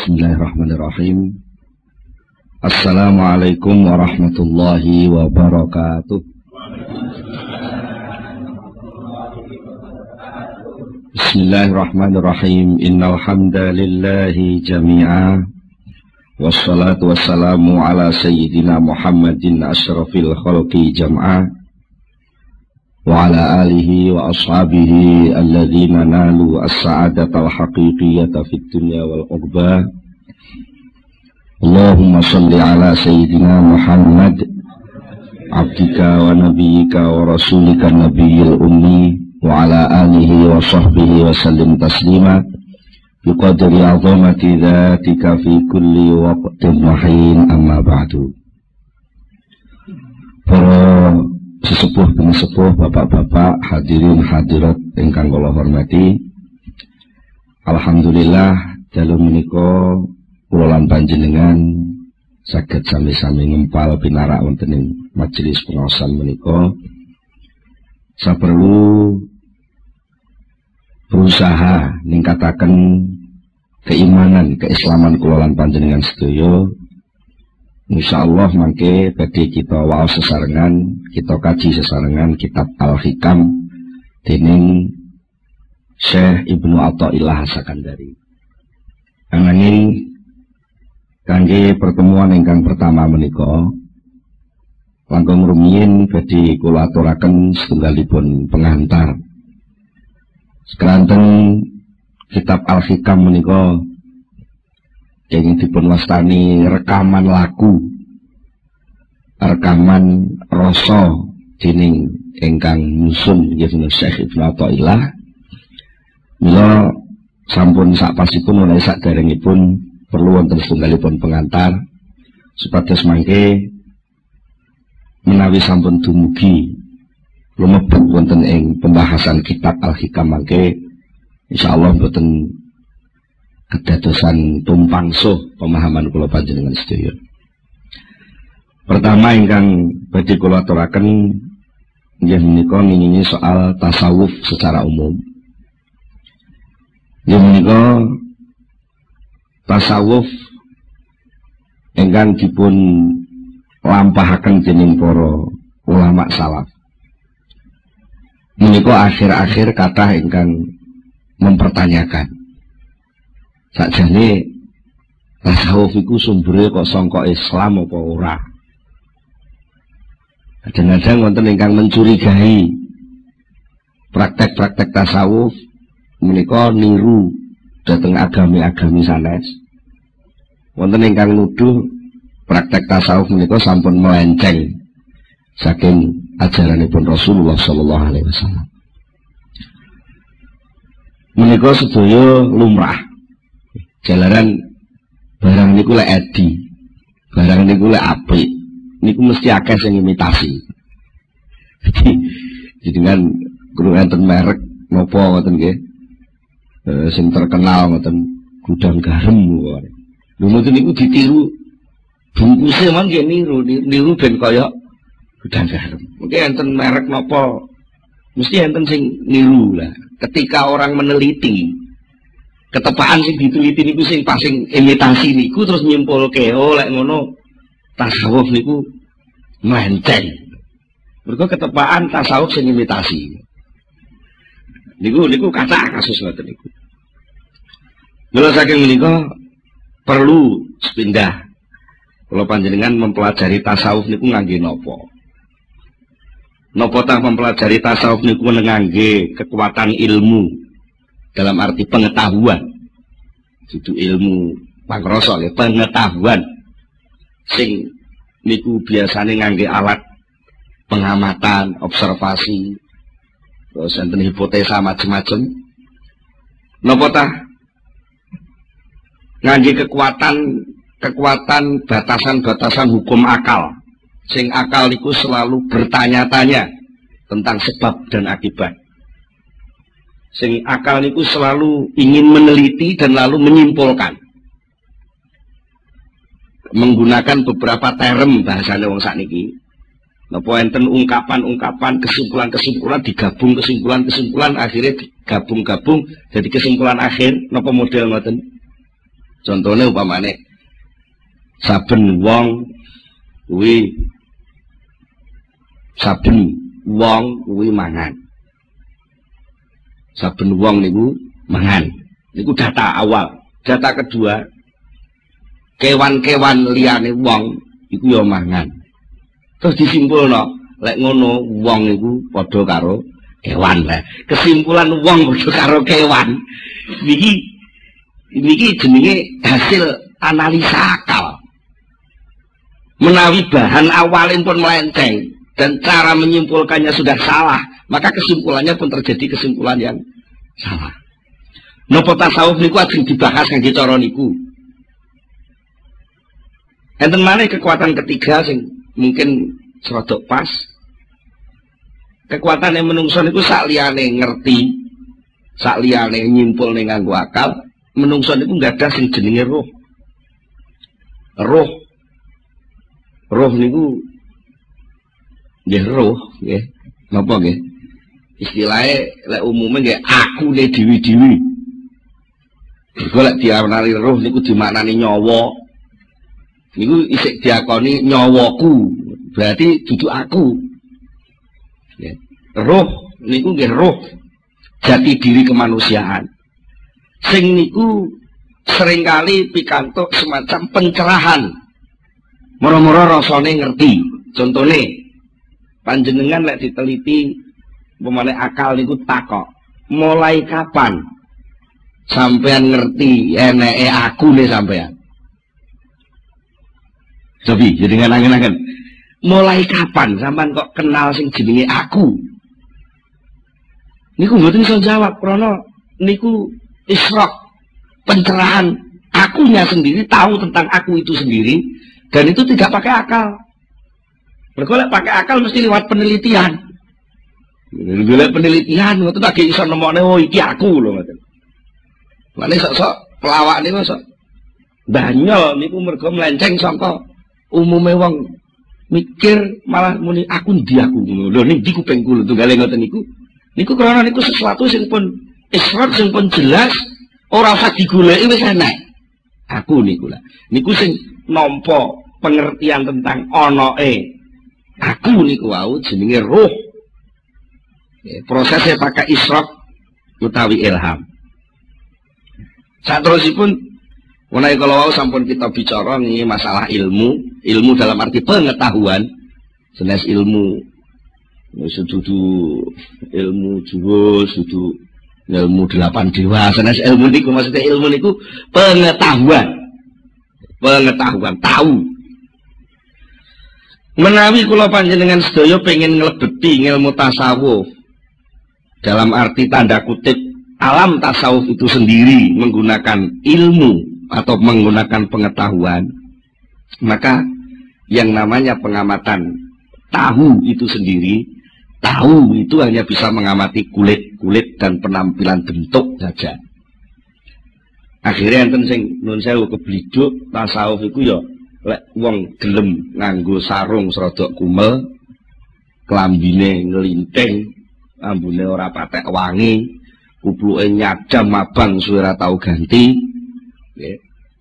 Bismillahirrahmanirrahim. Assalamualaikum warahmatullahi wabarakatuh. Bismillahirrahmanirrahim. Innal hamdalillahi jami'a. Wassalatu wassalamu ala sayyidina Muhammadin asyrafil khalqi jam'a. وعلى آله وأصحابه الذين نالوا السعادة الحقيقية في الدنيا والعقبى. اللهم صل على سيدنا محمد عبدك ونبيك ورسولك النبي الأمي وعلى آله وصحبه وسلم تسليما. بقدر عظمة ذاتك في كل وقت وحين أما بعد. Sesepuh sepuh bapak-bapak hadirin hadirat ingkang kula hormati. Alhamdulillah dalu menika kula panjenengan saged sami-sami ngempal pinarak wonten ing majelis pengawasan menika. Saperlu berusaha ningkataken keimanan keislaman kula panjenengan sedaya Insya Allah mangke bagi kita wow sesarengan, kita kaji sesarengan kitab Al-Hikam dening Syekh Ibnu Athaillah Sakandari. Ananging kangge pertemuan ingkang pertama menika langkung rumiyin badhe kula aturaken setunggalipun pengantar. Sekeranten kitab Al-Hikam menika yang dipun wastani rekaman lagu rekaman rasa dening ingkang nyusun nggih Syekh Ibnu Athaillah mila sampun sak pasipun derengipun perlu wonten setunggalipun pengantar supados mangke menawi sampun dumugi lumebet wonten ing pembahasan kitab Al-Hikam mangke insyaallah boten kedadosan tumpang suh pemahaman kula panjenengan sedaya. Pertama ingkang badhe kula aturaken inggih menika ngingingi soal tasawuf secara umum. Inggih menika tasawuf ingkang dipun lampahaken dening para ulama salaf. Menika akhir-akhir kata ingkang mempertanyakan Sakjane tasawuf iku sumbere kok sangka Islam apa ora? Kadang-kadang wonten ingkang mencurigai praktek-praktek tasawuf menika niru dhateng agami-agami sanes. Wonten ingkang nuduh praktek tasawuf menika sampun melenceng saking ajaranipun Rasulullah sallallahu alaihi wasallam. Menika sedaya lumrah jalaran barang niku lek edi barang niku lek apik niku mesti akeh sing imitasi. Jadi kan kudu enten merek napa ngoten nggih? E, sing terkenal ngoten gudang garam lho ngoten niku ditiru bungkusnya man nggih niru niru ben kaya gudang garam. Mungkin enten merek napa mesti enten sing niru lah. Ketika orang meneliti ketepaan sing diteliti niku sing pasing imitasi niku terus nyimpulke oh lek ngono tasawuf niku menceng. Mergo ketepaan tasawuf sing imitasi. Niku niku kata kasus ngoten niku. Mula saking menika perlu sepindah kalau panjenengan mempelajari tasawuf niku ngangge napa? Napa tah mempelajari tasawuf niku ngangge kekuatan ilmu dalam arti pengetahuan. Itu ilmu pangroso ya pengetahuan. Sing niku biasanya ngangge alat pengamatan observasi terus enten hipotesa macam-macam nopo tah ngangge kekuatan kekuatan batasan-batasan hukum akal. Sing akal niku selalu bertanya-tanya tentang sebab dan akibat sing akal niku selalu ingin meneliti dan lalu menyimpulkan. Menggunakan beberapa term bahasanya wong sakniki. Napa enten ungkapan-ungkapan kesimpulan-kesimpulan digabung kesimpulan-kesimpulan akhirnya digabung-gabung jadi kesimpulan akhir. Napa model ngoten? Contohnya upamane saben wong kuwi saben wong kuwi mangan. Saben wong niku mangan. Niku data awal. Data kedua, kewan-kewan liyane wong iku ya mangan. Terus disimpulno, lek ngono wong iku padha karo kewan lah. Kesimpulan wong padha karo kewan. Niki niki jenenge hasil analisa akal. Menawi bahan awalin pun melenceng dan cara menyimpulkannya sudah salah, maka kesimpulannya pun terjadi kesimpulan yang salah. Nopo tasawuf niku ajeng dibahas kangge cara niku. Enten mana kekuatan ketiga sing mungkin serodok pas. Kekuatan yang menungso niku sak ngerti, sak liyane nyimpul ning nganggo akal, menungso niku enggak ada sing jenenge roh. Roh. Roh niku nggih roh nggih. Napa nggih? Istilahnya lek umumnya nggih aku ne dewi-dewi. Golek diarani roh niku dimaknani nyawa. Niku isik diakoni nyawaku. Berarti duduk aku. Ya. Roh niku nggih roh jati diri kemanusiaan. Sing niku seringkali pikantuk semacam pencerahan. Moro-moro rasane ngerti. Contohnya, panjenengan lek diteliti pemane akal niku takok. Mulai kapan sampean ngerti eneke aku nih sampean. Sobi, jadi ngangen-ngangen. Mulai kapan sampean kok kenal sing jenenge aku? Niku mboten iso jawab krana niku isrok pencerahan akunya sendiri tahu tentang aku itu sendiri dan itu tidak pakai akal. Mereka pakai akal mesti lewat penelitian. Lewat penelitian, itu lagi iso nemokne oh iki aku loh. Mane sok-sok pelawak niku sok banyol niku mergo melenceng sangka umume wong mikir malah muni aku ndi aku ngono. Lho ning ndi kupingku lho tunggale ngoten niku. Niku krana niku sesuatu sing pun israt sing pun jelas ora usah digoleki wis enak. Aku niku lah. Niku sing nampa pengertian tentang onoe aku niku wau jenenge roh. Prosesnya pakai isrok utawi ilham. Saat terusipun Mulai kalau mau sampun kita bicara ini masalah ilmu, ilmu dalam arti pengetahuan, jelas ilmu, sudu ilmu juga, sudu ilmu delapan dewa, jelas ilmu niku maksudnya ilmu niku pengetahuan, pengetahuan, tahu. Menawi kula panjenengan sedaya pengen nglebeti ilmu tasawuf dalam arti tanda kutip alam tasawuf itu sendiri menggunakan ilmu atau menggunakan pengetahuan, maka yang namanya pengamatan tahu itu sendiri, tahu itu hanya bisa mengamati kulit-kulit dan penampilan bentuk saja. Akhirnya enten sing nun sewu kebliduk tasawuf itu ya lek wong gelem nganggo sarung serodok kumel, kelambine ngelinting, ambune ora patek wangi, kupluke nyadam mabang suara tau ganti. Nggih.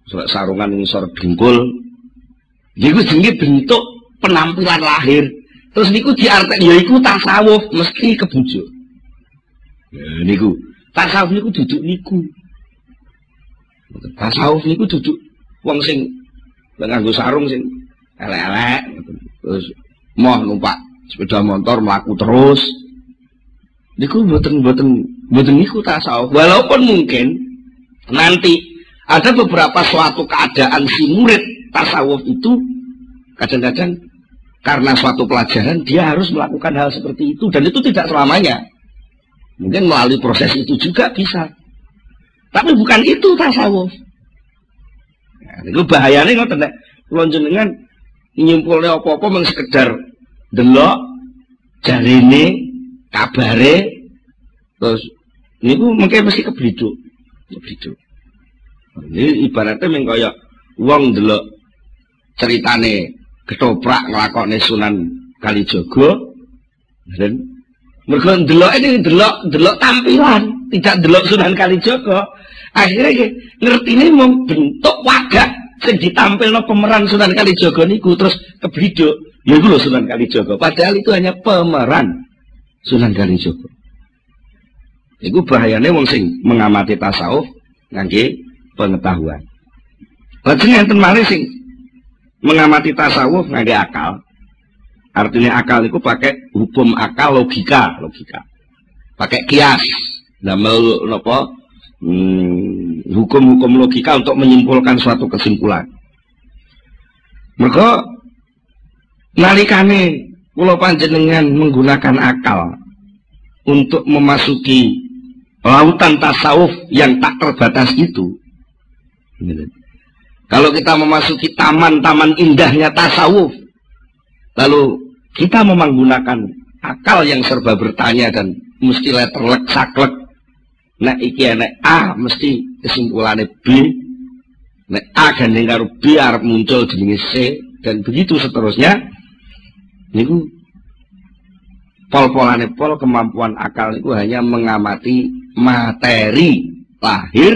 Sarungan ngisor dengkul niku jenenge bentuk penampilan lahir. Terus niku diartek ya iku tasawuf mesti kebujuk. Ya niku. Tasawuf niku duduk niku. Tasawuf niku duduk wong sing nganggo sarung sing elek-elek. Terus moh numpak sepeda motor melaku terus niku mboten-mboten Mboten niku tasawuf. Walaupun mungkin nanti ada beberapa suatu keadaan si murid tasawuf itu kadang-kadang karena suatu pelajaran dia harus melakukan hal seperti itu dan itu tidak selamanya. Mungkin melalui proses itu juga bisa. Tapi bukan itu tasawuf. Nah, itu bahayanya ngoten nek kula jenengan nyimpulne apa-apa sekedar delok jarine kabare terus niku mungkin mesti kebliduk. Kebliduk. Ini ibaratnya mung kaya wong delok ceritane ketoprak nglakone Sunan Kalijaga. Dan mergo delok ini delok delok tampilan tidak delok Sunan Kalijogo, akhirnya ngerti ini mau bentuk wajah sing ditampilno pemeran Sunan Kalijogo niku terus kebiduk. Ya itu loh Sunan Kalijogo. Padahal itu hanya pemeran Sunan Kalijogo. Iku bahayanya wong sing mengamati tasawuf ngangge pengetahuan. Lajeng enten malih sing mengamati tasawuf ngangge akal. Artinya akal itu pakai hukum akal logika, logika. Pakai kias. Damel nopo hmm, hukum-hukum hmm, logika untuk menyimpulkan suatu kesimpulan. Mereka nalikane pulau panjenengan menggunakan akal untuk memasuki lautan tasawuf yang tak terbatas itu. Kalau kita memasuki taman-taman indahnya tasawuf, lalu kita menggunakan akal yang serba bertanya dan mesti letterlek saklek. Nek iki nek A mesti kesimpulannya B. Nek A gandeng karo B arep muncul jenenge C dan begitu seterusnya. Niku pol-polane pol kemampuan akal itu hanya mengamati materi lahir.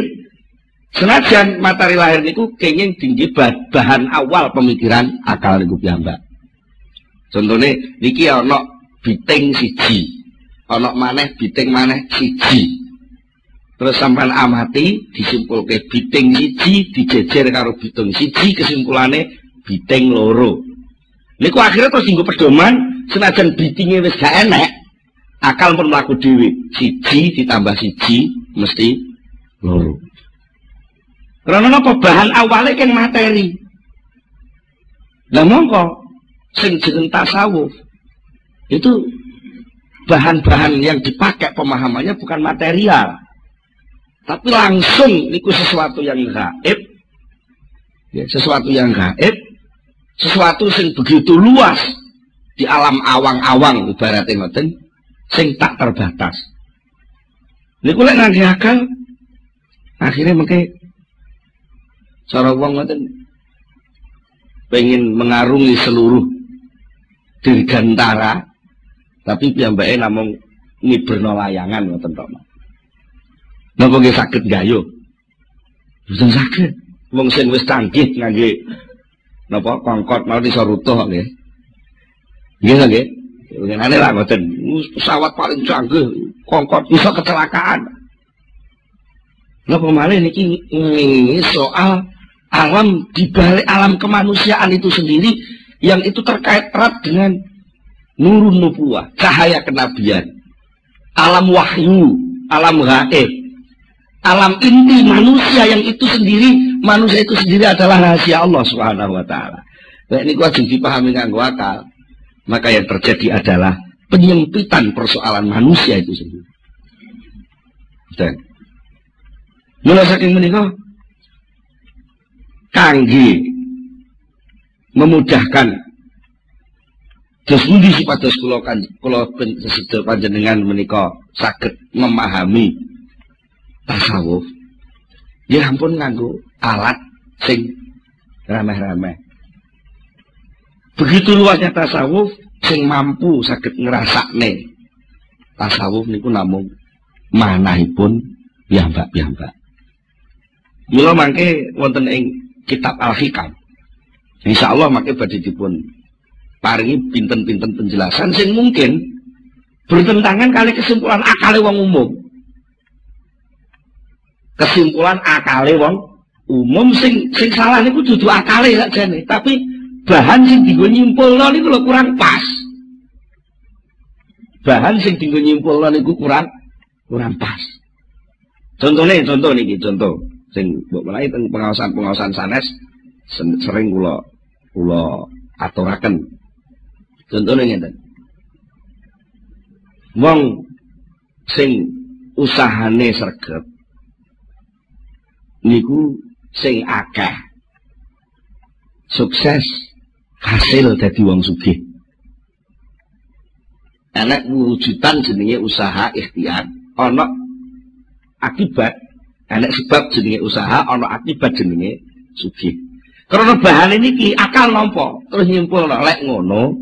Senajan materi lahir niku kenging tinggi bahan awal pemikiran akal niku piyambak. Contohnya niki ana biting siji ana maneh biting maneh siji. Terus sampean amati disimpulke biting siji dijejer karo bitung siji kesimpulannya biting loro niku akhirnya terus tinggu pedoman senajan bitingnya wis gak enek akal pun mlaku dhewe. Siji ditambah siji mesti loro. Karena apa bahan awalnya kan materi. Lah mongko sing jeneng tasawuf itu bahan-bahan yang dipakai pemahamannya bukan material tapi langsung itu sesuatu yang gaib. Ya, sesuatu yang gaib sesuatu yang begitu luas di alam awang-awang ibaratnya ngoten sing tak terbatas. Niku lek ngangge akal akhirnya mungkin cara wong ngoten pengen mengarungi seluruh dirgantara tapi piyambake namung ngiberno layangan ngoten tok. Napa nggih saged gayo? Boten saged. Wong sing wis canggih ngangge napa kongkot mau iso rutuh nggih. Nggih nggih. Ngenane lah ngoten. Pesawat paling canggih kongkot bisa kecelakaan. Napa malih niki soal alam di balik alam kemanusiaan itu sendiri yang itu terkait erat dengan nurun nubuah, cahaya kenabian, alam wahyu, alam gaib, alam inti manusia yang itu sendiri, manusia itu sendiri adalah rahasia Allah Subhanahu wa taala. Nah, ini jadi dipahami nganggo akal maka yang terjadi adalah penyempitan persoalan manusia itu sendiri. Dan mulai saking menikah kangge memudahkan Terus pundi sipados kula kan panjenengan menika saged memahami tasawuf. Ya ampun nganggo alat sing rameh-rameh. Begitu luasnya tasawuf, sing mampu sakit ngerasakne tasawuf niku namung manahipun piyambak-piyambak. Mila mangke wonten ing kitab Al-Hikam. Insyaallah mangke badhe dipun paringi pinten-pinten penjelasan sing mungkin bertentangan kali kesimpulan akale wong umum. Kesimpulan akale wong umum sing sing salah niku dudu akale sakjane, tapi bahan sing dienggo nyimpulno niku lho kurang pas. Bahan sing dienggo nyimpulno niku kurang kurang pas. Contohnya contoh niki contoh sing mbok menawi teng pengawasan-pengawasan sanes sering kula kula aturaken. Contohnya ngeten. Wong sing usahane sregep niku sing akeh sukses hasil dari wong sugih. Enak wujudan jenenge usaha ikhtiar, ana akibat, enak sebab jenenge usaha, ana akibat jenenge sugih. Karena bahan ini ki akal nampa, terus nyimpul lek ngono,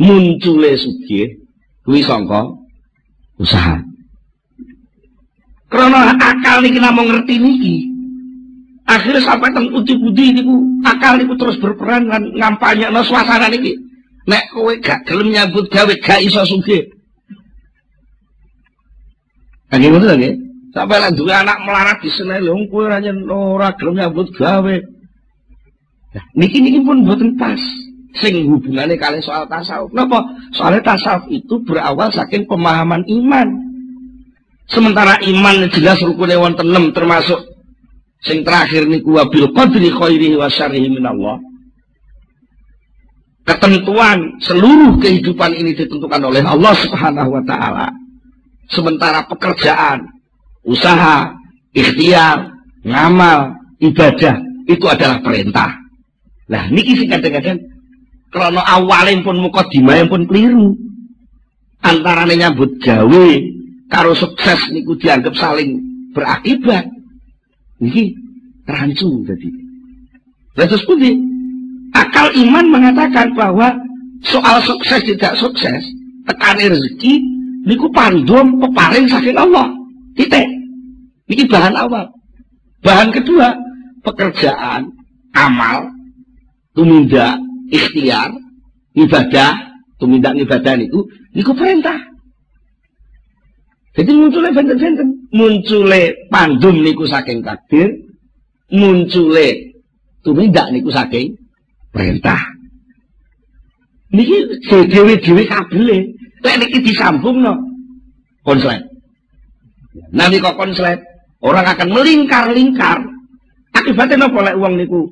muncule sugih kuwi sangka usaha. Karena akal niki namung ngerti niki. Akhirnya sampai teng putih-putih niku akal niku terus berperan lan ngampanyekno suasana niki. Nek kowe gak gelem nyambut gawe gak iso sugih. Nggih ngoten nggih. Sampai lan duwe anak melarat di sene lho kowe ora ora gelem nyambut gawe. Nah, niki niki pun boten pas. Sing hubungannya kali soal tasawuf. Kenapa? Soalnya tasawuf itu berawal saking pemahaman iman. Sementara iman jelas rukunnya wonten 6 termasuk sing terakhir niku wabil qadri khairihi wa syarrihi minallah ketentuan seluruh kehidupan ini ditentukan oleh Allah Subhanahu wa taala. Sementara pekerjaan, usaha, ikhtiar, ngamal, ibadah itu adalah perintah. Nah, niki sing kadang-kadang krana awalin pun mukadimah pun keliru. Antarane nyambut gawe karo sukses niku dianggap saling berakibat. Niki rancu jadi. Terus pundi? Akal iman mengatakan bahwa soal sukses tidak sukses, tekan rezeki, niku pandum peparing saking Allah. Titik. Ini bahan awal. Bahan kedua, pekerjaan, amal, tumindak, ikhtiar, ibadah, tumindak ibadah niku, niku perintah. Jadi munculnya benten-benten. Munculnya pandum niku saking takdir, munculnya tumindak niku saking perintah. Niki dhewe-dhewe kabele. Lek niki disambungno konslet. Nanti kok konslet, orang akan melingkar-lingkar. Akibatnya nopo lek uang niku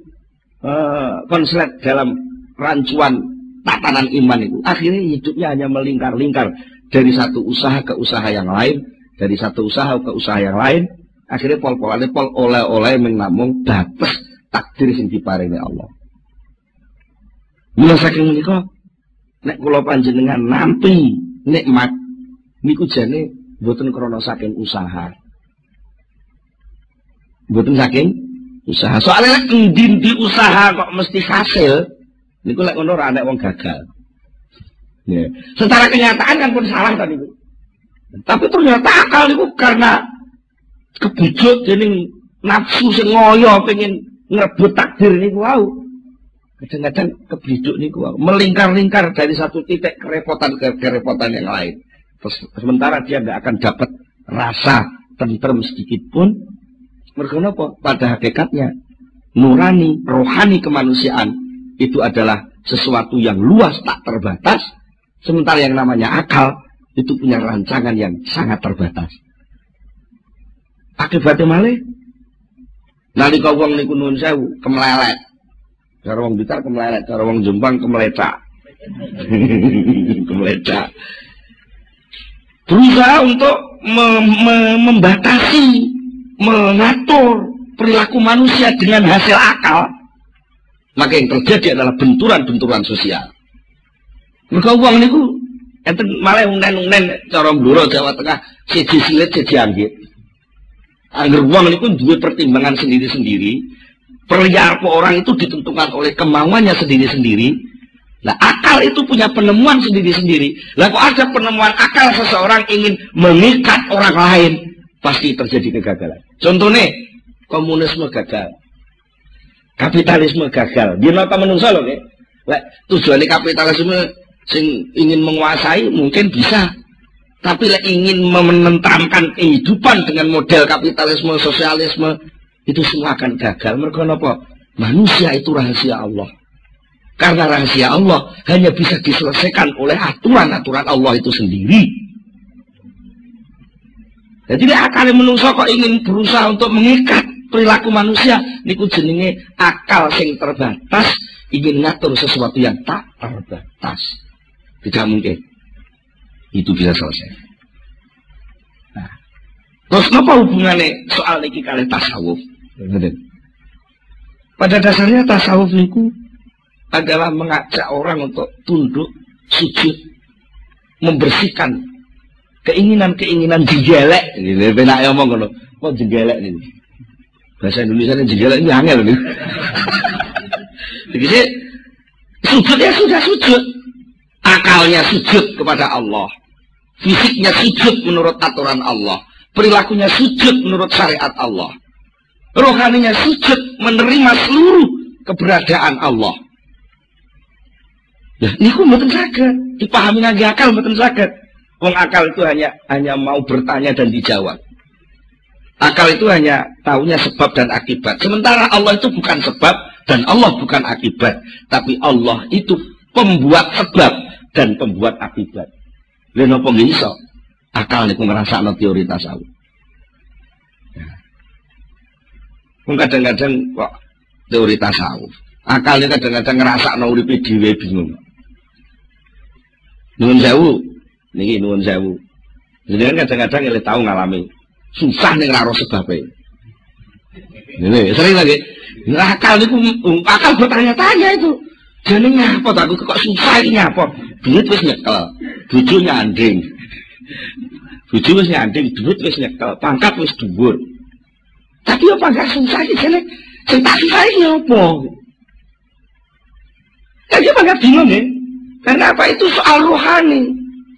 uh, konslet dalam rancuan tatanan iman itu. Akhirnya hidupnya hanya melingkar-lingkar dari satu usaha ke usaha yang lain, dari satu usaha ke usaha yang lain. Akhirnya pol-polane pol oleh-oleh menamung batas takdir sing diparingi Allah. Mula saking menika nek kula panjenengan nampi nikmat niku jane mboten krana saking usaha. Mboten saking usaha. Soalnya nek endi usaha kok mesti hasil niku lek ngono ora wong gagal. Ya. Secara kenyataan kan pun salah tadi itu. Tapi ternyata akal itu karena kebujuk jadi nafsu sing pengen ngerebut takdir niku wau kadang-kadang kebiduk niku melingkar-lingkar dari satu titik kerepotan ke kerepotan yang lain. Terus, sementara dia nggak akan dapat rasa tentrem sedikit pun. Apa? Pada hakikatnya nurani, rohani kemanusiaan itu adalah sesuatu yang luas tak terbatas. Sementara yang namanya akal itu punya rancangan yang sangat terbatas. Akibatnya malah nalika wong niku nuwun sewu kemelelet Cara wong Blitar kemelelet, cara wong Jombang kemelecak. kemelecak. Berusaha untuk me me membatasi, mengatur perilaku manusia dengan hasil akal. Maka yang terjadi adalah benturan-benturan sosial. Mereka uang niku enten malah unen-unen cara bluro Jawa Tengah siji silit siji anggit. Angger uang niku duwe pertimbangan sendiri-sendiri perilaku orang itu ditentukan oleh kemauannya sendiri-sendiri. Nah, akal itu punya penemuan sendiri-sendiri. Lah kok ada penemuan akal seseorang ingin mengikat orang lain, pasti terjadi kegagalan. Contohnya, komunisme gagal. Kapitalisme gagal. Dia nota menungso loh, ya. Tujuannya kapitalisme sing ingin menguasai mungkin bisa. Tapi lah ingin menentramkan kehidupan dengan model kapitalisme, sosialisme, itu semua akan gagal. Mereka apa? Manusia itu rahasia Allah. Karena rahasia Allah hanya bisa diselesaikan oleh aturan-aturan Allah itu sendiri. Jadi akal yang menungso kok ingin berusaha untuk mengikat perilaku manusia. Niku jenenge akal sing terbatas ingin ngatur sesuatu yang tak terbatas. Tidak mungkin. Itu bisa selesai. Nah, terus apa hubungannya soal niki kali tasawuf? Pada dasarnya tasawuf niku adalah mengajak orang untuk tunduk, sujud, membersihkan keinginan-keinginan jegelek. Ini benak ngomong ngono. Kok jegelek ini? Bahasa Indonesia ini jegelek ini angel nih. Jadi sujud ya sudah sujud. Akalnya sujud kepada Allah. Fisiknya sujud menurut aturan Allah. perilakunya sujud menurut syariat Allah. Rohaninya sujud menerima seluruh keberadaan Allah. Ya, aku betul sakit. Dipahami lagi akal betul sakit. Wong akal itu hanya hanya mau bertanya dan dijawab. Akal itu hanya tahunya sebab dan akibat. Sementara Allah itu bukan sebab dan Allah bukan akibat. Tapi Allah itu pembuat sebab dan pembuat akibat. Lalu apa iso? Akal niku ngrasakno teori tasawuf. Ya. kadang-kadang kok teori tasawuf. Akal ini kadang-kadang ngrasakno uripe dhewe bingung. Nuwun sewu, niki nuwun sewu. Kan kadang-kadang ele tahu ngalami susah nih ngaro sebabnya. Ini sering lagi. Akal niku akal bertanya-tanya itu. Jadi ngapa aku kok susah ini ngapa? Duit wis nyekel, bojo nyanding. Bojo wis nyanding, duit wis nyekel, pangkat wis dhuwur. Tapi apa pangkat susah iki jane sing tak susah iki apa? Jadi pangkat bingung ya. Karena apa itu soal rohani,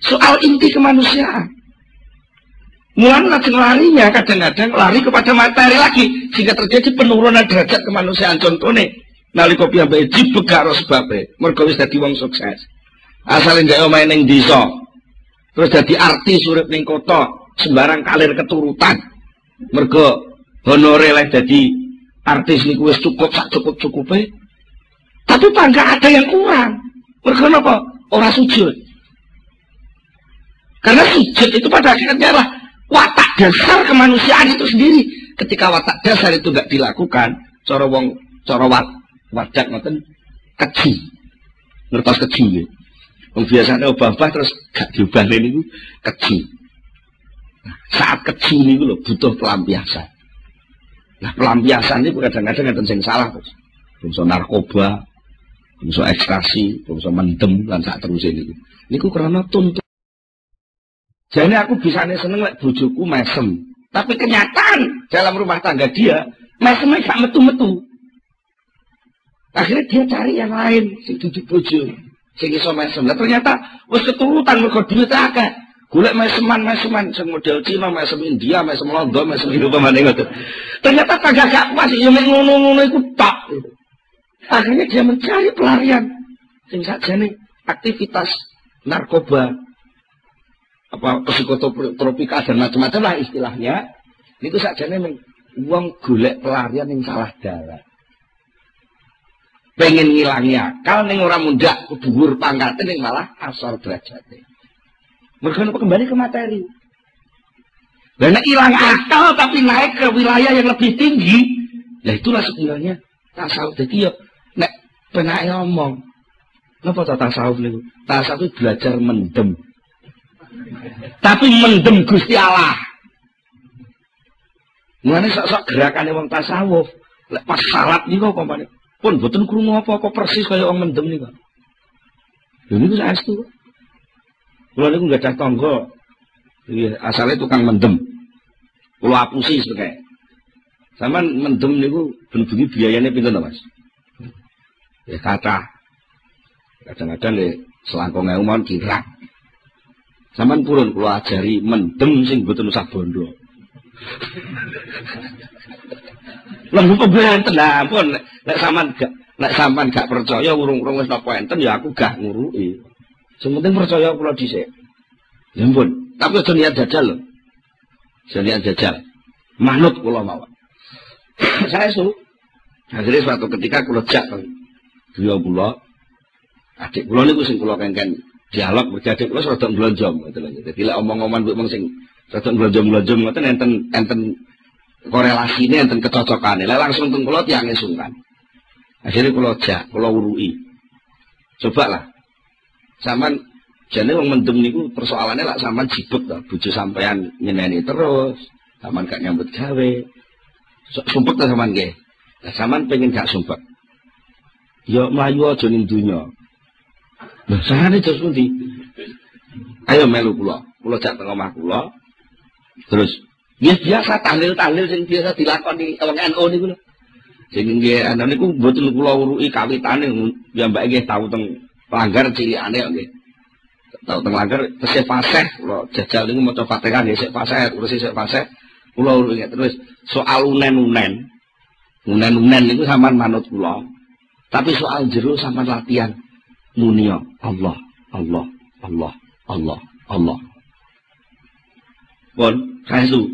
soal inti kemanusiaan. Mulai lajeng larinya kadang-kadang lari kepada materi lagi sehingga terjadi penurunan derajat kemanusiaan contohnya nalika piyambake dibegak karo sebabe mergo wis dadi wong sukses. Asale ndek omahe ning desa. Terus dadi artis urip ning kota sembarang kalir keturutan. Mergo honore leh dadi artis niku wis cukup sak cukup-cukupe tapi bangga ada yang kurang. Mergo napa? Ora sujud. Karena sujud itu pada akhirnya adalah watak dasar kemanusiaan itu sendiri. Ketika watak dasar itu tidak dilakukan cara wong wadak ngoten keji. Ngertos keji nggih. Wong biasane obah-obah terus gak diobahne niku keji. Nah, saat keji niku lho butuh pelampiasan. Nah, pelampiasan itu kadang-kadang ngeten sing salah terus. Bangsa narkoba, bangsa ekstasi, bangsa mendem lan sak terus ini. Niku karena tuntut. Jadi aku bisa seneng lek bojoku mesem. Tapi kenyataan dalam rumah tangga dia, mesemnya gak metu-metu. Akhirnya dia cari yang lain, si tujuh bojo, sing iso mesem. Lah ternyata wis keturutan mergo duit akeh. Golek meseman meseman sing model Cina, mesem India, mesem Londo, mesem Eropa mana ngoten. Ternyata kagak gak pas ya mek ngono-ngono iku tok. Akhirnya dia mencari pelarian sing sakjane aktivitas narkoba apa psikotropika dan macam-macam lah istilahnya. Itu sakjane uang golek pelarian yang salah dalan pengen ngilangi akal ning ora mundak dhuwur pangkate ning malah asal derajate. Mergo kembali ke materi. Dan hilang akal tapi naik ke wilayah yang lebih tinggi, ya itulah sebenarnya tasawuf. Jadi ya nek penak ngomong, napa ta tasawuf niku? Tasawuf itu belajar mendem. Tapi mendem Gusti Allah. Mulane sok-sok gerakane wong tasawuf, lek pas salat niku apa pun boten krungu apa-apa persis kaya wong mendem niku. Lha niku saestu. Kula niku gadah tangga Iya, asalnya tukang mendem. Kula apusi sebagainya. Saman mendem niku ben-bengi biayane pinten Mas? Ya kata. Kadang-kadang ya selangkong ewu mawon kirang. Saman purun kula ajari mendem sing boten usah bondo. Lembut pembenten lah ampun nek sampean gak nek sampean gak percaya urung-urung wis napa enten ya aku gak nguruki. Sing penting percaya kula dhisik. Ya ampun, tapi aja niat jajal lho. Aja niat jajal. Manut kula mawon. Saya su. Akhirnya suatu ketika kula jak dua kula adik kula niku sing kula kengken dialog berjadi kula rada mblonjong ngoten lho. Dadi lek omong-omongan mbok sing rada mblonjong-mblonjong ngoten enten enten korelasinya enten kecocokan lah langsung teng kula tiyang sungkan akhirnya kula jak kula urui. Coba lah sampean jane wong mendem niku persoalannya lah sampean jibut to bojo sampean nyeneni terus sampean gak nyambut gawe. Sumpet ta sampean nggih? Lah sampean pengen gak sumpet ya mlayu aja ning donya. Lha sarane terus pundi? Ayo melu kula. Kula jak teng omah kula terus Ya biasa tahlil-tahlil sing biasa dilakoni wong NU niku lho. Sing nggih ana niku mboten kula uruki kawitane. Ya mbak nggih tau teng pelanggar cilikane nggih. tau teng langgar tesih fasih kula jajal niku maca Fatihah nggih sik fasih terus sik fasih kula terus soal unen-unen. Unen-unen niku sampean manut kula. Tapi soal jero sampean latihan. Muni Allah Allah Allah Allah Allah pun kaesu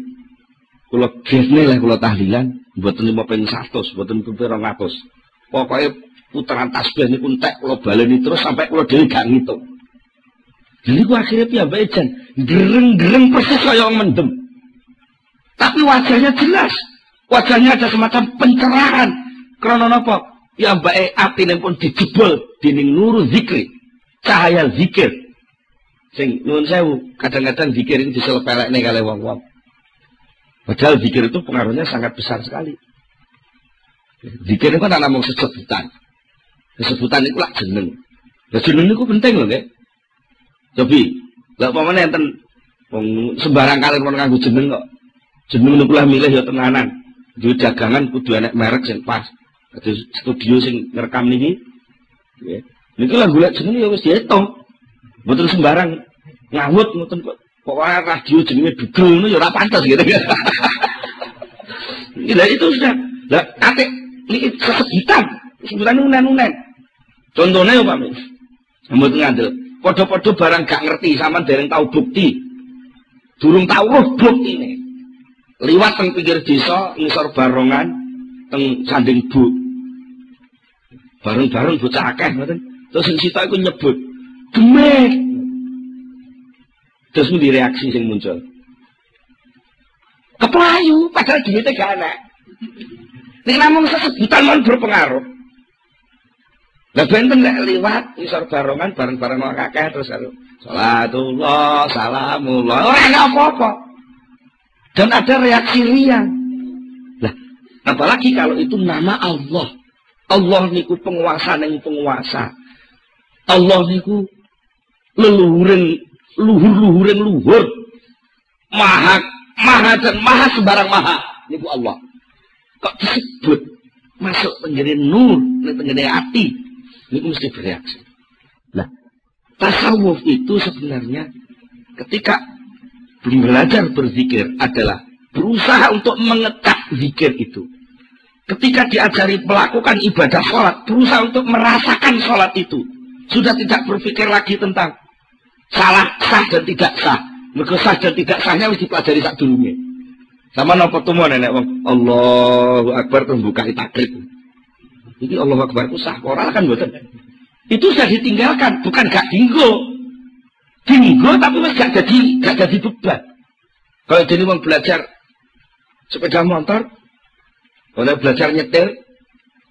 kula gesne lah kula tahlilan 5 100 mboten 200 pokoke putaran tasbih niku entek kula baleni terus sampai kula dhewe gak ngitung jadi gua akhirnya piyambake jan gereng-gereng persis kaya orang mendem. Tapi wajahnya jelas. Wajahnya ada semacam pencerahan. Karena apa? Ya mbak e pun dijebol dining nuru zikri. Cahaya zikir. Sing nuwun sewu, kadang-kadang zikir itu diselepelekne kali wong-wong. Padahal zikir itu pengaruhnya sangat besar sekali. Zikir itu kan anak mau sesebutan. Sesebutan itu lah jeneng. Nah, jeneng itu penting loh, ya. Tapi, lah pamane enten wong sembarang kali pun nganggo jeneng kok. Jeneng niku lah milih ya tenanan. Duwe dagangan kudu enek merek sing pas. Kados studio sing ngerekam niki. Nggih. Niki lah golek jeneng ya wis diitung. Mboten sembarang ngawut ngoten kok. Pokoknya radio jenenge dugel ngono ya ora pantes gitu. Lah itu sudah. Lah ate niki sesebutan. Sebutan unen-unen. Contohnya ya Pak Mis. Mboten ngandel. Podo-podo barang gak ngerti, sama dereng tahu bukti. Durung tahu roh bukti ini. Liwat teng pinggir desa, ngisor barongan, teng sanding bu. Bareng-bareng bocah akeh, ngoten. Terus sing sita iku nyebut, "Demek." Terus di reaksi sing muncul. Keplayu, padahal duitnya gak ana. Ini namun sesebutan mau berpengaruh. Lah benten lek liwat isor barongan bareng-bareng wong kakek terus salatullah salamullah ora ana apa-apa. Dan ada reaksi riang. Lah, apalagi kalau itu nama Allah. Allah niku penguasa ning penguasa. Allah niku leluhuring luhur-luhuring luhur. Maha maha dan maha sembarang maha niku Allah. Kok disebut masuk menjadi nur, menjadi hati, ini mesti bereaksi. Nah, tasawuf itu sebenarnya ketika belajar berzikir adalah berusaha untuk mengetak zikir itu. Ketika diajari melakukan ibadah sholat, berusaha untuk merasakan sholat itu. Sudah tidak berpikir lagi tentang salah, sah dan tidak sah. Mereka sah dan tidak sahnya harus dipelajari saat dulunya. Sama nopo temu nenek wong Allahu Akbar membuka takrib. Jadi Allah Akbar itu sah moral kan buatan. Itu sudah ditinggalkan, bukan gak dinggo. Dinggo tapi masih gak jadi gak jadi beban. Kalau jadi mau belajar sepeda motor, kalau belajar nyetir,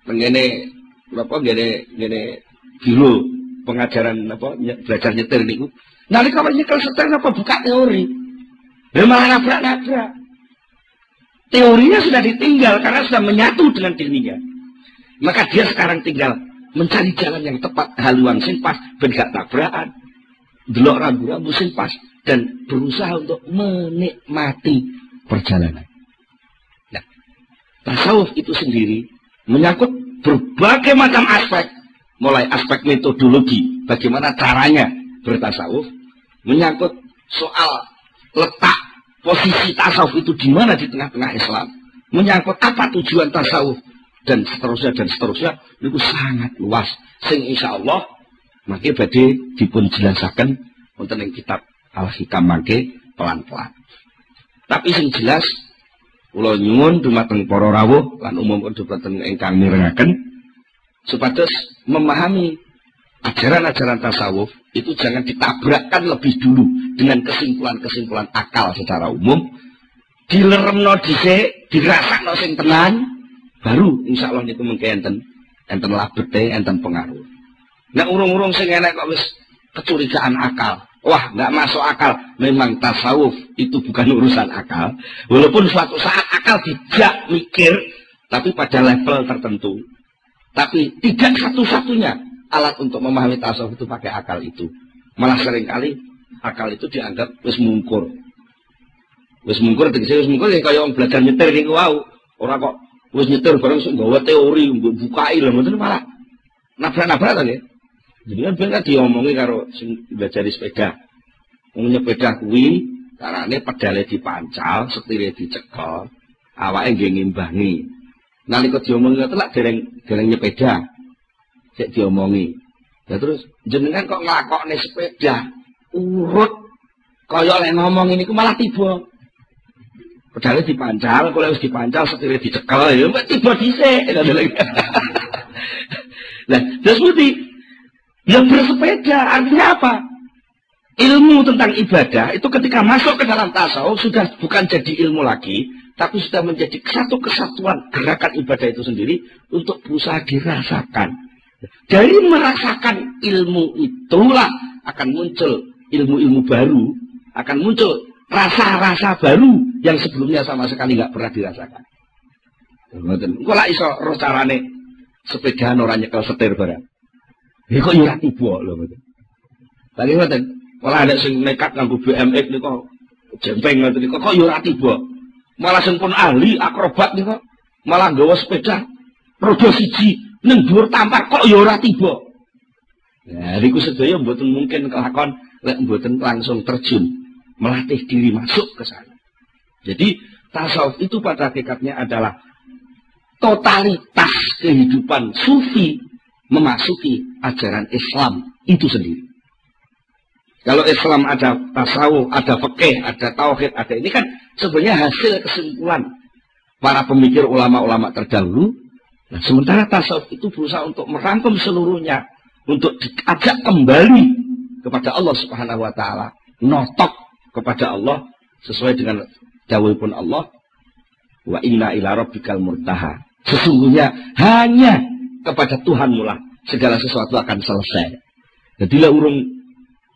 mengenai apa gini gini biro pengajaran apa belajar nyetir niku. Nanti kalau nyekel setir apa buka teori. Dia malah nabrak-nabrak. Teorinya sudah ditinggal karena sudah menyatu dengan dirinya. Maka dia sekarang tinggal mencari jalan yang tepat, haluan sing pas, ben gak tabrakan. Delok pas dan berusaha untuk menikmati perjalanan. Nah, tasawuf itu sendiri menyangkut berbagai macam aspek, mulai aspek metodologi, bagaimana caranya bertasawuf, menyangkut soal letak posisi tasawuf itu di mana di tengah-tengah Islam, menyangkut apa tujuan tasawuf, dan seterusnya dan seterusnya itu sangat luas. Sing insya Allah maka badhe dipun jelasaken wonten ing kitab Al Hikam mangke pelan-pelan. Tapi sing jelas kula nyuwun dumateng para rawuh lan umum dumateng ingkang mirengaken supados memahami ajaran-ajaran tasawuf itu jangan ditabrakkan lebih dulu dengan kesimpulan-kesimpulan akal secara umum. Dileremno dhisik dirasakno sing tenan baru insya Allah niku mengke enten enten labete enten pengaruh. Nek urung-urung sing enek kok wis kecurigaan akal wah nggak masuk akal. Memang tasawuf itu bukan urusan akal. Walaupun suatu saat akal tidak mikir tapi pada level tertentu tapi tidak satu-satunya alat untuk memahami tasawuf itu pakai akal itu malah sering kali akal itu dianggap wis mungkur wis mungkur tegese wis mungkur ya kaya belajar nyetir niku wau ora kok Wis nyetir bareng sok gawa teori mbok bukai lho mboten malah nabrak-nabrak to nggih. Jadi kan ben diomongi karo sing belajar sepeda. Wong sepeda kuwi carane pedale dipancal, setire dicekel, awake nggih ngimbangi. Nalika diomongi ngoten lak dereng dereng nyepeda. Sik diomongi. Ya terus jenengan kok nglakokne sepeda urut kaya lek ngomong ini ku malah tiba. Pedale dipancal, kalau harus dipancal setire dicekel ya tiba dhisik. Nah, terus putih yang bersepeda artinya apa? Ilmu tentang ibadah itu ketika masuk ke dalam tasawuf sudah bukan jadi ilmu lagi, tapi sudah menjadi satu kesatuan gerakan ibadah itu sendiri untuk berusaha dirasakan. Dari merasakan ilmu itulah akan muncul ilmu-ilmu baru, akan muncul rasa-rasa baru yang sebelumnya sama sekali nggak pernah dirasakan. Lak iso roh carane sepeda orang nyekel setir barang. Ya kok ora tiba lho mboten. Lagi malah ada sing nekat nganggo BMX niku jempeng ngoten niku kok ora tiba. Malah sing pun ahli akrobat niku malah nggawa sepeda roda siji ning dhuwur tampar kok ya ora tiba. Ya, niku sedaya mboten mungkin kelakon lek mboten langsung terjun melatih diri masuk ke sana. Jadi tasawuf itu pada hakikatnya adalah totalitas kehidupan sufi memasuki ajaran Islam itu sendiri. Kalau Islam ada tasawuf, ada fikih, ada tauhid, ada ini kan sebenarnya hasil kesimpulan para pemikir ulama-ulama terdahulu. Nah, sementara tasawuf itu berusaha untuk merangkum seluruhnya, untuk diajak kembali kepada Allah Subhanahu wa taala, notok kepada Allah sesuai dengan jawab pun Allah wa inna ila rabbikal murtaha. Sesungguhnya hanya kepada Tuhan mula segala sesuatu akan selesai. Jadilah urung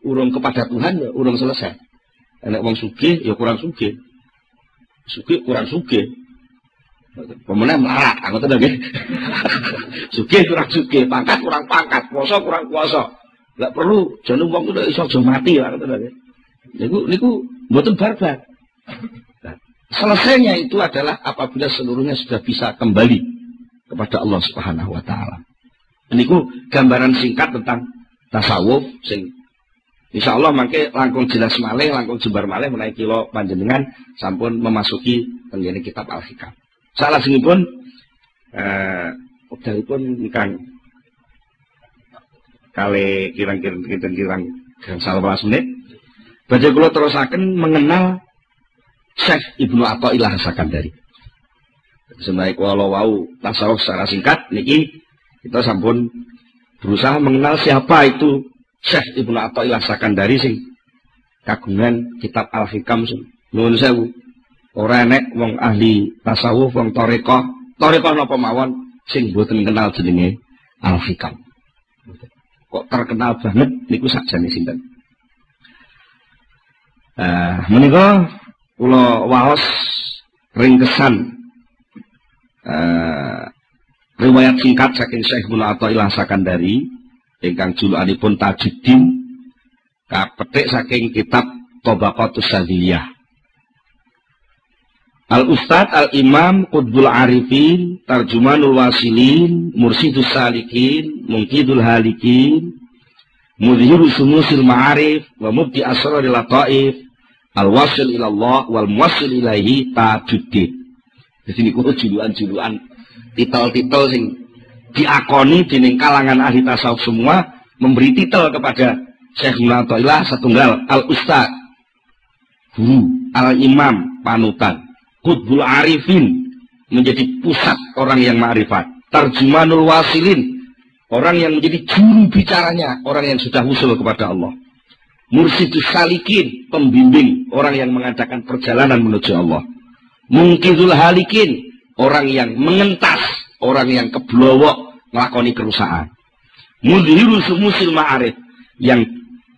urung kepada Tuhan ya urung selesai. Enak wong sugih ya kurang sugih sugih kurang sugih pemenang melarat tahu nggih sugih kurang sugih pangkat kurang pangkat puasa kurang puasa nggak perlu jangan wong udah iso mati lah ngoten nggih Niku niku mboten barbar. Nah, selesainya itu adalah apabila seluruhnya sudah bisa kembali kepada Allah Subhanahu wa taala. Niku gambaran singkat tentang tasawuf sing Insya Allah mangke langkung jelas malih, langkung jembar malih menaiki kilo panjenengan sampun memasuki tenggene kitab Al-Hikam. Salah pun eh pun ingkang kali kirang-kirang kirang-kirang salah menit Baca kula terusaken mengenal Syekh Ibnu Athaillah Sakandari. Sebenarnya kalau wau tasawuf secara singkat niki kita sampun berusaha mengenal siapa itu Syekh Ibnu Athaillah Sakandari sing kagungan kitab Al-Hikam nuwun sewu. Ora enek wong ahli tasawuf wong toreko, toreko napa mawon sing boten kenal jenenge Al-Hikam. Kok terkenal banget niku sakjane sinten? Uh, menika kula waos ringkesan uh, riwayat singkat saking Syekh Mula Athaillah Sakandari ingkang julukanipun Tajuddin kapetik saking kitab Tabaqatus Sadiyah Al Ustad Al Imam Qutbul Arifin Tarjumanul Wasilin Mursidus Salikin Mungkidul Halikin mudhiru sumusil ma'arif wa mubdi asrari lataif al-wasil ilallah wal muwasil ilaihi tajuddin. Jadi ini kudu juluan-juluan titel-titel sing diakoni di kalangan ahli tasawuf semua memberi titel kepada Syekh Munatoilah setunggal al-ustad guru al-imam panutan kutbul arifin menjadi pusat orang yang ma'rifat tarjumanul wasilin Orang yang menjadi juru bicaranya, orang yang sudah usul kepada Allah. Mursidus salikin, pembimbing, orang yang mengadakan perjalanan menuju Allah. Mungkidul halikin, orang yang mengentas, orang yang keblowok, melakoni kerusakan. Mudhiru sumusil ma'arif, yang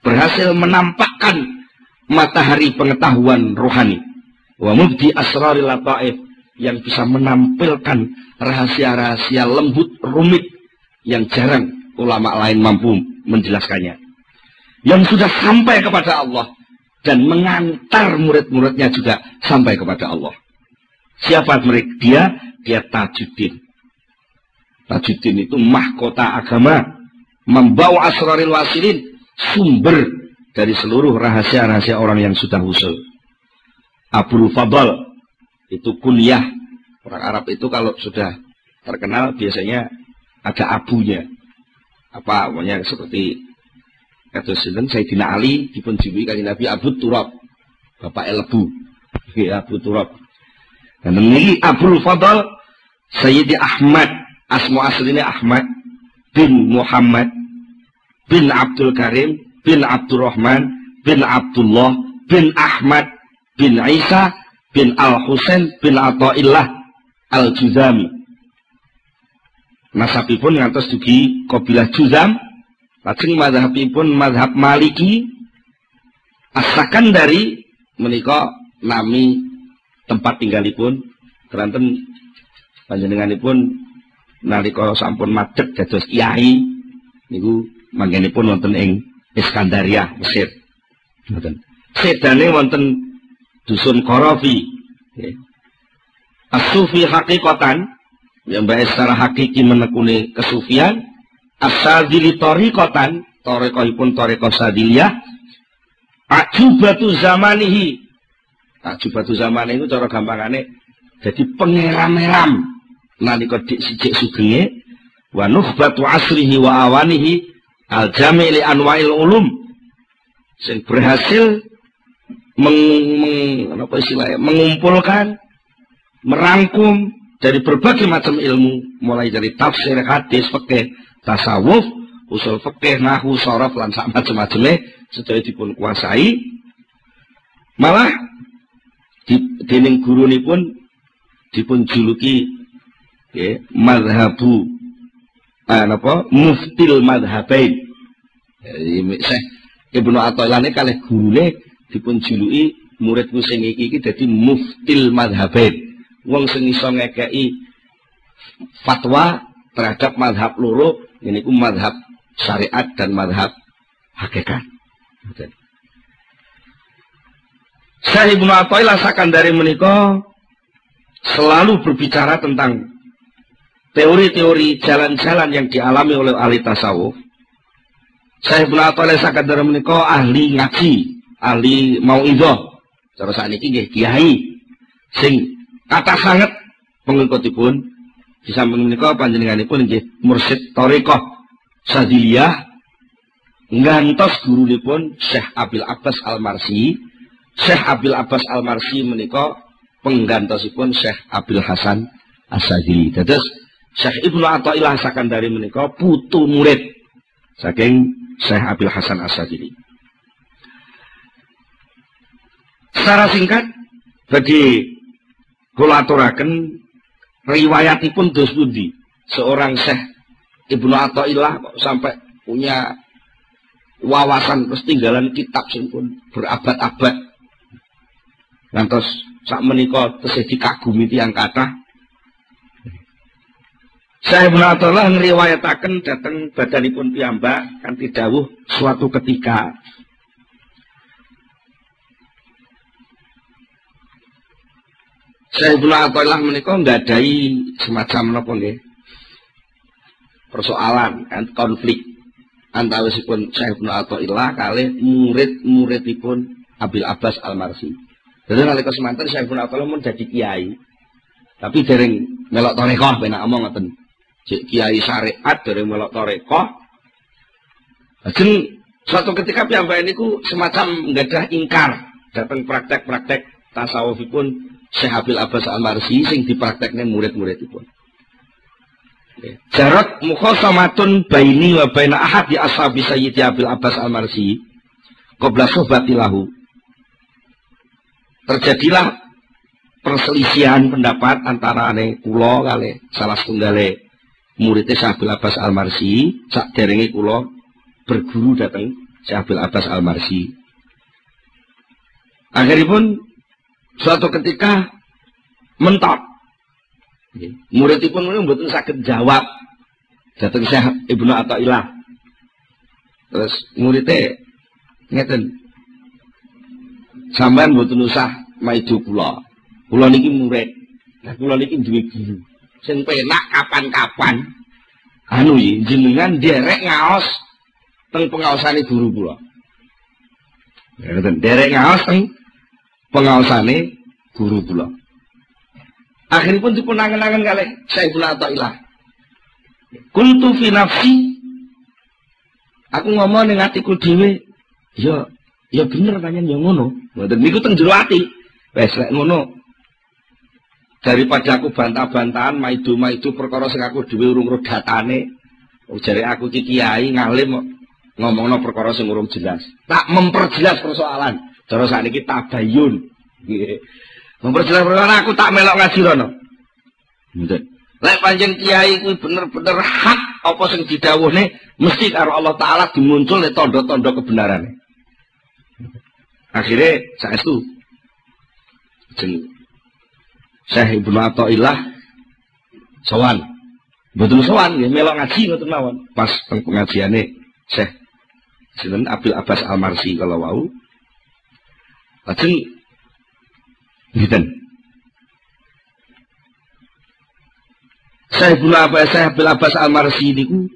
berhasil menampakkan matahari pengetahuan rohani. Wa mubdi asraril lataif, yang bisa menampilkan rahasia-rahasia lembut, rumit, yang jarang ulama lain mampu menjelaskannya. Yang sudah sampai kepada Allah dan mengantar murid-muridnya juga sampai kepada Allah. Siapa mereka? Dia dia Tajuddin. Tajuddin itu mahkota agama membawa asraril wasilin sumber dari seluruh rahasia-rahasia orang yang sudah usul. Abu Fadl itu kuliah. Orang Arab itu kalau sudah terkenal biasanya ada abunya. Apa namanya seperti kata sinten Sayyidina Ali dipunjuluki kanjeng Nabi Abu Turab. Bapak Elbu. Abu Turab. Dan ini Abu Fadl Sayyidi Ahmad asma aslinya Ahmad bin Muhammad bin Abdul Karim bin Abdurrahman bin Abdullah bin Ahmad bin Isa bin Al-Husain bin Atta'illah Al-Juzami. Nasabipun ngantos dugi kabilah Juzam. Lajeng madhabipun madhab Maliki. Asakan dari menika nami tempat tinggalipun keranten panjenenganipun nalika sampun madhep dados kiai niku manggenipun wonten ing Iskandaria Mesir. Ngoten. Sedane wonten dusun Korofi As-sufi hakikatan yang baik secara hakiki menekuni kesufian asadili torikotan torikohipun toriko sadiliyah ajubatu zamanihi. Ajubatu zamanihi itu cara gampangannya jadi pengeram-eram nalika dik sijik sugenge wa nuhbatu asrihi wa awanihi al jamili anwail ulum. Sing berhasil meng, meng, apa istilahnya, mengumpulkan merangkum dari berbagai macam ilmu mulai dari tafsir hadis fikih tasawuf usul fikih nahu sorof lan sak macam-macamnya sedaya dipun kuasai. Malah di dening guru pun dipun juluki ya, madhabu ah, apa muftil madhabain saya Ibnu Athaillah kalih gurune dipun juluki muridku sing iki iki dadi muftil madhabain wong sing iso ngekei fatwa terhadap madhab loro ku madhab syariat dan madhab hakikat. Saya Ibnu Athaillah dari menika selalu berbicara tentang teori-teori jalan-jalan yang dialami oleh ahli tasawuf. Saya Ibnu Athaillah dari menika ahli ngaji, ahli mau idoh. Cara saat ini kiai sing kata sangat pengikutipun di samping menika panjenenganipun nggih mursyid thariqah Sadiliyah ngantos gurunipun Syekh Abil Abbas Al-Marsi Syekh Abil Abbas Al-Marsi menika penggantosipun Syekh Abil Hasan As-Sadili. Syekh Ibnu Athaillah dari menika putu murid saking Syekh Abil Hasan As-Sadili. Secara singkat bagi Kula aturaken riwayatipun dos pundi seorang Syekh Ibnu Athaillah sampai punya wawasan ketinggalan kitab sing pun berabad-abad. Ngantos sak menika tesih dikagumi tiyang kathah. Saya Ibnu Athaillah ngriwayataken dhateng badanipun piyambak kanthi dawuh suatu ketika Saya Ibnu Athaillah menika nggadahi semacam napa nggih? Persoalan kan konflik antawisipun Syekh Ibnu Athaillah kalih murid-muridipun Abil Abbas Al-Marsi. Jadi nalika semanten Syekh Ibnu Athaillah mun kiai. Tapi dereng melok tarekah penak omong ngoten. Cek kiai syariat dereng melok tarekah. Lajeng suatu ketika piyambak niku semacam nggadah ingkar datang praktek-praktek tasawufipun Syekh Abil Abbas Al-Marsi sing dipraktekne murid-muridipun. Jarat mukhasamatun baini wa baina ahad di ashabi Sayyidi Abil Abbas Al-Marsi qabla sohbatilahu. Terjadilah perselisihan pendapat antara ane kula kali salah setunggal muridnya Syekh Abil Abbas Al-Marsi sak derenge kula berguru datang Syekh Abil Abbas Al-Marsi. Akhiripun Suatu ketika mentok. Muridipun pun mboten sakit jawab. Datang Syekh Ibnu Athaillah. Terus muridnya ngeten. Sampean mboten usah maido kula. Kula niki murid. Nah kula niki duwe guru. Sing penak kapan-kapan anu jenengan derek ngaos teng pengaosane guru kula. Ya derek ngaos teng pengaosane guru kula. Akhiripun dipun angen-angen kalih Saiful Athaillah. Kuntu fi nafsi Aku ngomong ning atiku dhewe, ya ya bener panjen ya ngono. Mboten niku teng jero ati. Wes lek ngono. Daripada aku bantah-bantahan maidu-maidu perkara sing aku dhewe urung ro datane. Oh, aku iki kiai ngalim ngomongno perkara sing urung jelas. Tak memperjelas persoalan. Cara sakniki tabayun. Memperjelas perkara aku tak melok ngaji rono. Lek panjang kiai kuwi bener-bener hak apa sing didhawuhne mesti karo Allah taala dimunculne tanda-tanda kebenarane. Akhirnya saestu jeng Syekh Ibnu Athaillah sowan. Betul sowan ya melok ngaji ngoten mawon. Pas teng pengajiane Syekh Sinten Abil Abbas Al-Marsi kalau wau. Lajeng Ngiten. Saya pula apa saya bila Abbas Al-Marsi niku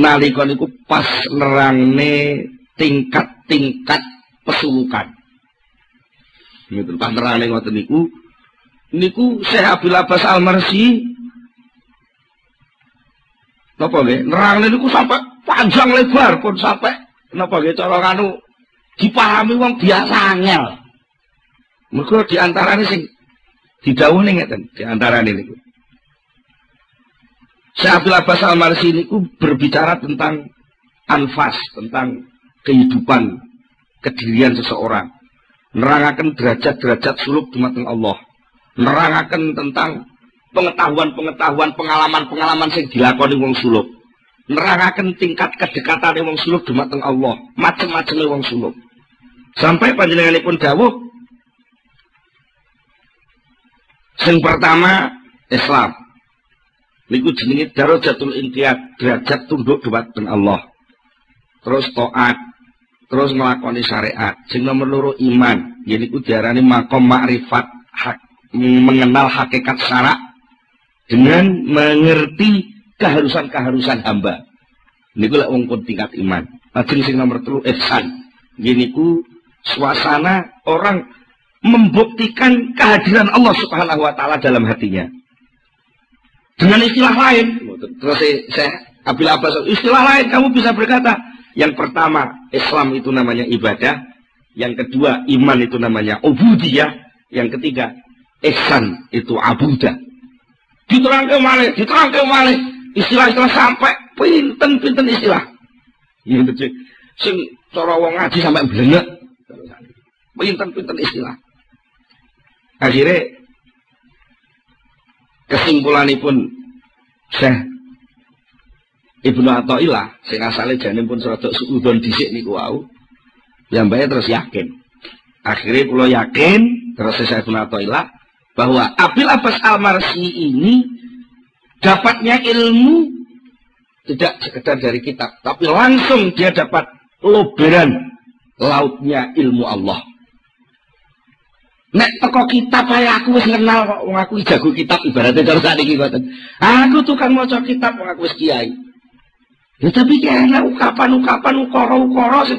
nalika niku pas nerangne tingkat-tingkat pesulukan. Niku pas nerangne ngoten niku niku saya Abil Abbas Al-Marsi napa nggih nerangne niku sampai panjang lebar pun sampai napa nggih cara nganu dipahami wong biasa angel. Mergo di antarane sing didhawuhi ngeten, di antarane niku. Syekh Abdul Abbas Al-Marsi niku berbicara tentang anfas, tentang kehidupan, kedirian seseorang. Nerangaken derajat-derajat suluk dumateng Allah. Nerangaken tentang pengetahuan-pengetahuan, pengalaman-pengalaman sing dilakoni wong suluk. Nerangaken tingkat kedekatan wong suluk dumateng Allah, macam-macam wong suluk. Sampai panjenenganipun dawuh Sing pertama Islam. Niku jenenge darajatul intiyat, derajat tunduk dumateng Allah. Terus taat, terus nglakoni syariat. Sing nomor loro iman, yaiku diarani makom makrifat, hak, mengenal hakikat syarak dengan mengerti keharusan-keharusan hamba. Niku lek wong tingkat iman. Lajeng sing nomor telu ihsan. Yaiku suasana orang membuktikan kehadiran Allah Subhanahu wa taala dalam hatinya. Dengan istilah lain, terus saya Abil Abbas, istilah lain kamu bisa berkata, yang pertama Islam itu namanya ibadah, yang kedua iman itu namanya ubudiyah, yang ketiga ihsan itu abudah. Diterangkan malih, diterangkan malih, istilah-istilah sampai pinten-pinten istilah. Gitu, sing cara wong ngaji sampai blengek. Pinten-pinten istilah. Akhirnya kesimpulanipun Syekh Ibnu Athaillah sing asale jane pun rada suudon dhisik niku wau. Piyambake terus yakin. Akhirnya kula yakin terus Syekh Ibnu Athaillah bahwa Abil Abbas Al-Marsi ini dapatnya ilmu tidak sekedar dari kitab, tapi langsung dia dapat loberan lautnya ilmu Allah. Nek teko kitab ae aku wis kenal kok wong aku jago kitab ibaratnya cara sakniki ngoten. Aku tukang maca kitab wong aku wis kiai. Ya tapi ki ana ukapan-ukapan ukara-ukara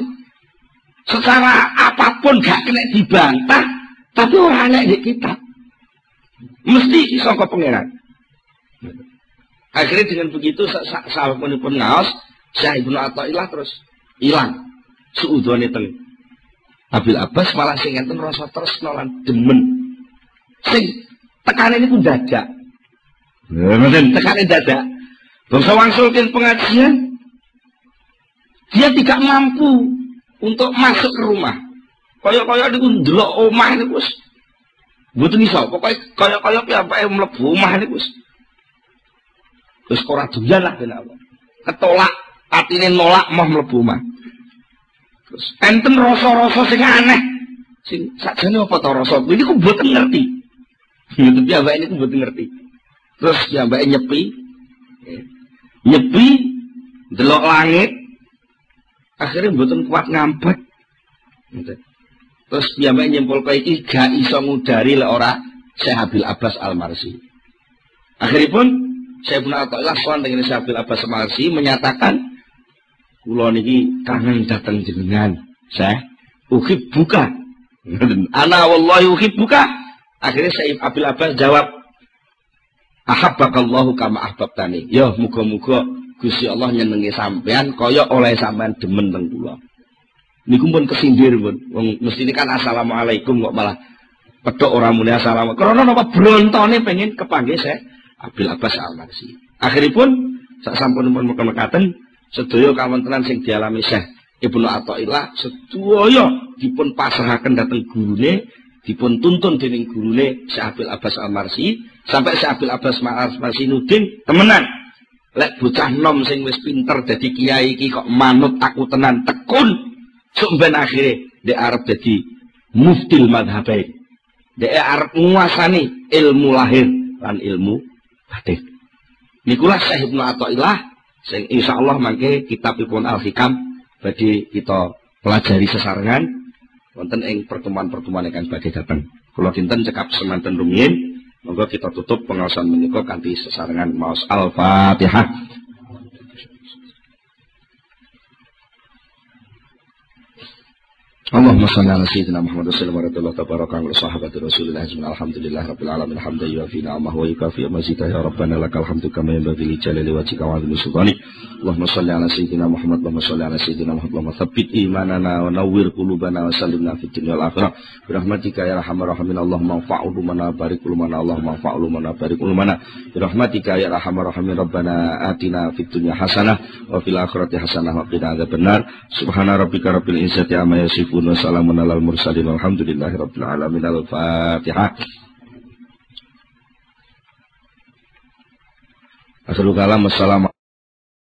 secara apa pun gak kena dibantah, tapi ora ana di kitab. Mesti saka pangeran. Akhirnya dengan begitu sahabat pun ngaos, Syekh Ibnu Athaillah terus hilang. Suudone teng Abil Abbas malah sing enten rasa tresno lan demen. Sing tekane niku dadak. Ngoten tekane dadak. Bangsa wangsulkin pengajian dia tidak mampu untuk masuk ke rumah. Kaya-kaya niku ndelok omah niku wis mboten iso. Pokoke kaya-kaya piyambake mlebu omah niku wis wis ora doyan lah ben Ketolak atine nolak mau mlebu omah. Terus enten rasa-rasa sing aneh. Sing sakjane apa to rasa? Ini ku mboten ngerti. Ya mbak ini ku mboten ngerti. Terus ya mbak nyepi. Nyepi delok langit. Akhirnya mboten kuat ngampet. Terus ya mbak nyempol kayak iki gak iso ngudari le ora Syekh Abil Abbas Al-Marsi. Akhiripun saya pun Athaillah soal dengan Syabil Abbas Marsi menyatakan kula niki kangen datang jenengan. Saya ukip buka. Ana wallahi ukip buka. Akhirnya saya Abil Abbas jawab, Ahabbakallahu kama ahbabtani. Ya muga-muga Gusti Allah nyenengi sampean kaya oleh sampean demen teng kula. Niku pun kesindir pun. Wong mesti ini kan assalamualaikum kok malah pedok orang mulia assalamualaikum. Karena napa brontone pengen kepanggih saya Abil Abbas Al-Marsi. Akhiripun sak sampun pun mekaten sedaya kawontenan sing dialami Syekh Ibnu Athaillah sedaya dipun pasrahaken dhateng gurune dipun tuntun dening gurune Syekh Abil Abbas Al-Marsi sampai Syekh Abil Abbas Al-Marsi nudin temenan lek bocah nom sing wis pinter dadi kiai iki kok manut aku tenan tekun Sumben akhirnya dia Arab jadi muftil madhabain. Dia Arab menguasani ilmu lahir dan ilmu batin. Nikulah Syekh Ibnu Athaillah sing insyaallah mangke kitabipun Al-Hikam bagi kita pelajari sesarengan wonten ing pertemuan-pertemuan ingkang badhe dateng. Kula dinten cekap semanten rumiyin, monggo kita tutup pengawasan menika kanthi sesarengan maos Al-Fatihah. Allahumma salli ala sayyidina Muhammad sallallahu alaihi wa tabaraka wa sahabati Rasulillah ajma'in. Alhamdulillah rabbil alamin. Hamdan yuafi ni'amahu wa yukafi mazidah ya rabbana lakal hamdu kama yanbaghi li jalali wajhika wa 'azimi sultani Allahumma salli ala sayyidina Muhammad. Allahumma salli ala sayyidina Muhammad. Allahumma tsabbit imanana wa nawwir qulubana wa sallimna fid dunya wal akhirah. Bi rahmatika ya arhamar rahimin Allahumma fa'ulu mana barik mana Allahumma fa'ulu mana barik mana bi rahmatika ya arhamar rahimin Rabbana atina fid dunya hasanah wa fil akhirati hasanah wa qina yasifun wa salamun alal mursalin walhamdulillahi rabbil alamin al-fatihah. Akhirul kalam assalamualaikum